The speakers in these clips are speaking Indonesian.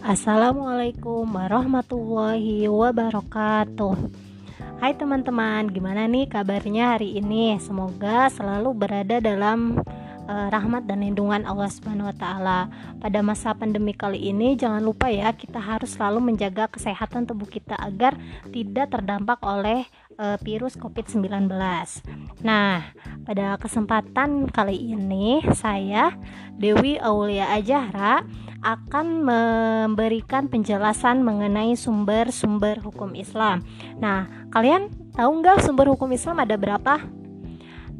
Assalamualaikum warahmatullahi wabarakatuh. Hai teman-teman, gimana nih kabarnya hari ini? Semoga selalu berada dalam rahmat dan lindungan Allah Subhanahu wa taala. Pada masa pandemi kali ini jangan lupa ya, kita harus selalu menjaga kesehatan tubuh kita agar tidak terdampak oleh uh, virus COVID-19. Nah, pada kesempatan kali ini saya Dewi Aulia Ajahra akan memberikan penjelasan mengenai sumber-sumber hukum Islam. Nah, kalian tahu nggak sumber hukum Islam ada berapa?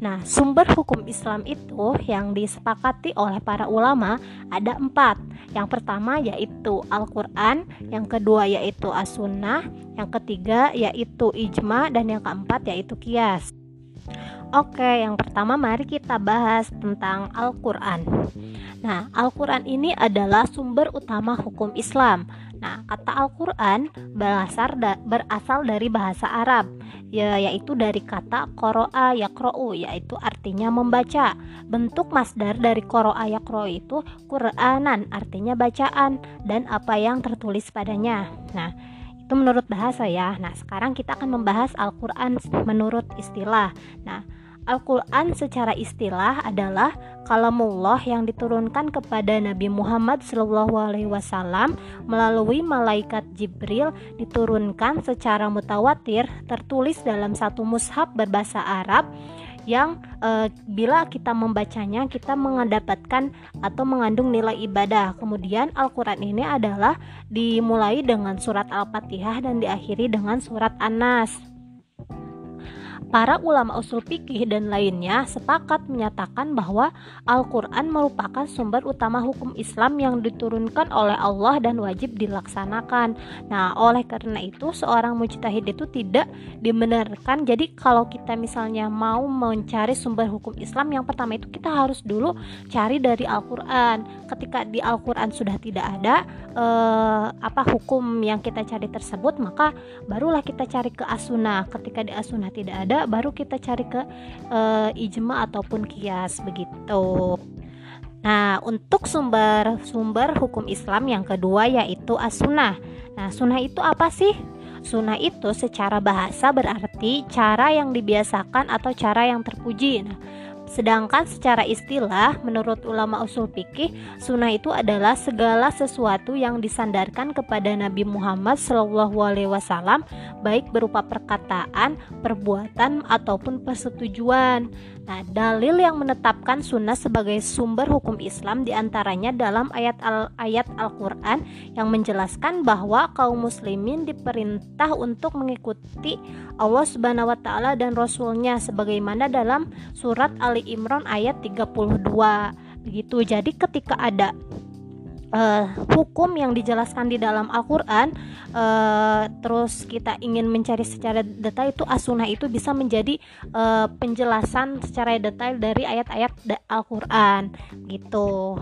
Nah, sumber hukum Islam itu yang disepakati oleh para ulama ada empat. Yang pertama yaitu Al-Quran, yang kedua yaitu As-Sunnah, yang ketiga yaitu Ijma, dan yang keempat yaitu Kias. Oke, yang pertama mari kita bahas tentang Al-Quran. Nah, Al-Quran ini adalah sumber utama hukum Islam. Nah, kata Al-Quran berasal, da berasal dari bahasa Arab, ya, yaitu dari kata koro'a yakro'u, yaitu artinya membaca. Bentuk masdar dari koro'a yakro'u itu Quranan, artinya bacaan, dan apa yang tertulis padanya. Nah, itu menurut bahasa ya. Nah, sekarang kita akan membahas Al-Quran menurut istilah. Nah, Al-Quran secara istilah adalah kalamullah yang diturunkan kepada Nabi Muhammad SAW melalui malaikat Jibril diturunkan secara mutawatir tertulis dalam satu mushaf berbahasa Arab yang e, bila kita membacanya kita mendapatkan atau mengandung nilai ibadah. Kemudian Al-Qur'an ini adalah dimulai dengan surat Al-Fatihah dan diakhiri dengan surat An-Nas. Para ulama usul fikih dan lainnya sepakat menyatakan bahwa Al-Quran merupakan sumber utama hukum Islam yang diturunkan oleh Allah dan wajib dilaksanakan. Nah, oleh karena itu seorang mujtahid itu tidak dibenarkan. Jadi kalau kita misalnya mau mencari sumber hukum Islam, yang pertama itu kita harus dulu cari dari Al-Quran. Ketika di Al-Quran sudah tidak ada eh, apa hukum yang kita cari tersebut, maka barulah kita cari ke As-Sunnah. Ketika di As-Sunnah tidak ada baru kita cari ke uh, ijma ataupun kias begitu. Nah, untuk sumber-sumber hukum Islam yang kedua yaitu as-sunnah. Nah, sunnah itu apa sih? Sunnah itu secara bahasa berarti cara yang dibiasakan atau cara yang terpuji. Nah, Sedangkan secara istilah, menurut ulama usul fikih, sunnah itu adalah segala sesuatu yang disandarkan kepada Nabi Muhammad SAW, baik berupa perkataan, perbuatan, ataupun persetujuan. Nah, dalil yang menetapkan sunnah sebagai sumber hukum Islam di antaranya dalam ayat al ayat Al-Quran yang menjelaskan bahwa kaum muslimin diperintah untuk mengikuti Allah Subhanahu wa taala dan rasulnya sebagaimana dalam surat Ali Imran ayat 32. Begitu. Jadi ketika ada uh, hukum yang dijelaskan di dalam Al-Qur'an uh, terus kita ingin mencari secara detail itu asunah itu bisa menjadi uh, penjelasan secara detail dari ayat-ayat Al-Qur'an gitu.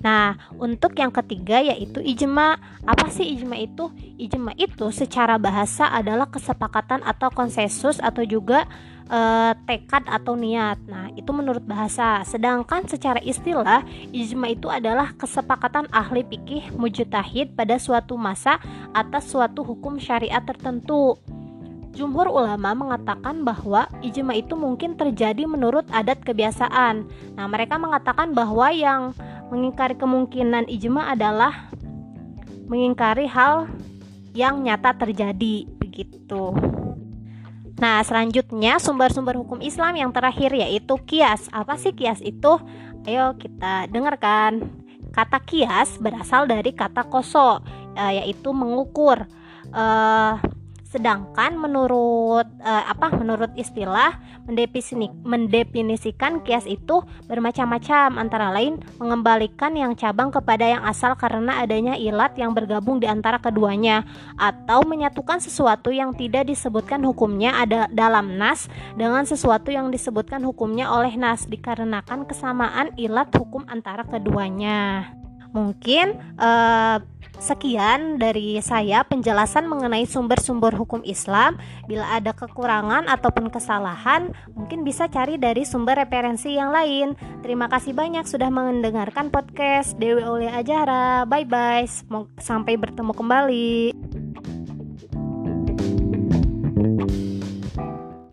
Nah, untuk yang ketiga yaitu ijma. Apa sih ijma itu? Ijma itu secara bahasa adalah kesepakatan atau konsensus atau juga uh, tekad atau niat. Nah, itu menurut bahasa. Sedangkan secara istilah, ijma itu adalah kesepakatan ahli fikih mujtahid pada suatu masa atas suatu hukum syariat tertentu. Jumhur ulama mengatakan bahwa ijma itu mungkin terjadi menurut adat kebiasaan. Nah, mereka mengatakan bahwa yang mengingkari kemungkinan ijma adalah mengingkari hal yang nyata terjadi begitu. Nah, selanjutnya sumber-sumber hukum Islam yang terakhir yaitu kias. Apa sih kias itu? Ayo kita dengarkan. Kata kias berasal dari kata koso, eh, yaitu mengukur. Uh, Sedangkan menurut uh, apa menurut istilah mendefinisikan kias itu bermacam-macam antara lain mengembalikan yang cabang kepada yang asal karena adanya ilat yang bergabung di antara keduanya atau menyatukan sesuatu yang tidak disebutkan hukumnya ada dalam nas dengan sesuatu yang disebutkan hukumnya oleh nas dikarenakan kesamaan ilat hukum antara keduanya. Mungkin uh, sekian dari saya penjelasan mengenai sumber-sumber hukum Islam. Bila ada kekurangan ataupun kesalahan, mungkin bisa cari dari sumber referensi yang lain. Terima kasih banyak sudah mendengarkan podcast Dewi Aulia Ajara. Bye bye. Sampai bertemu kembali.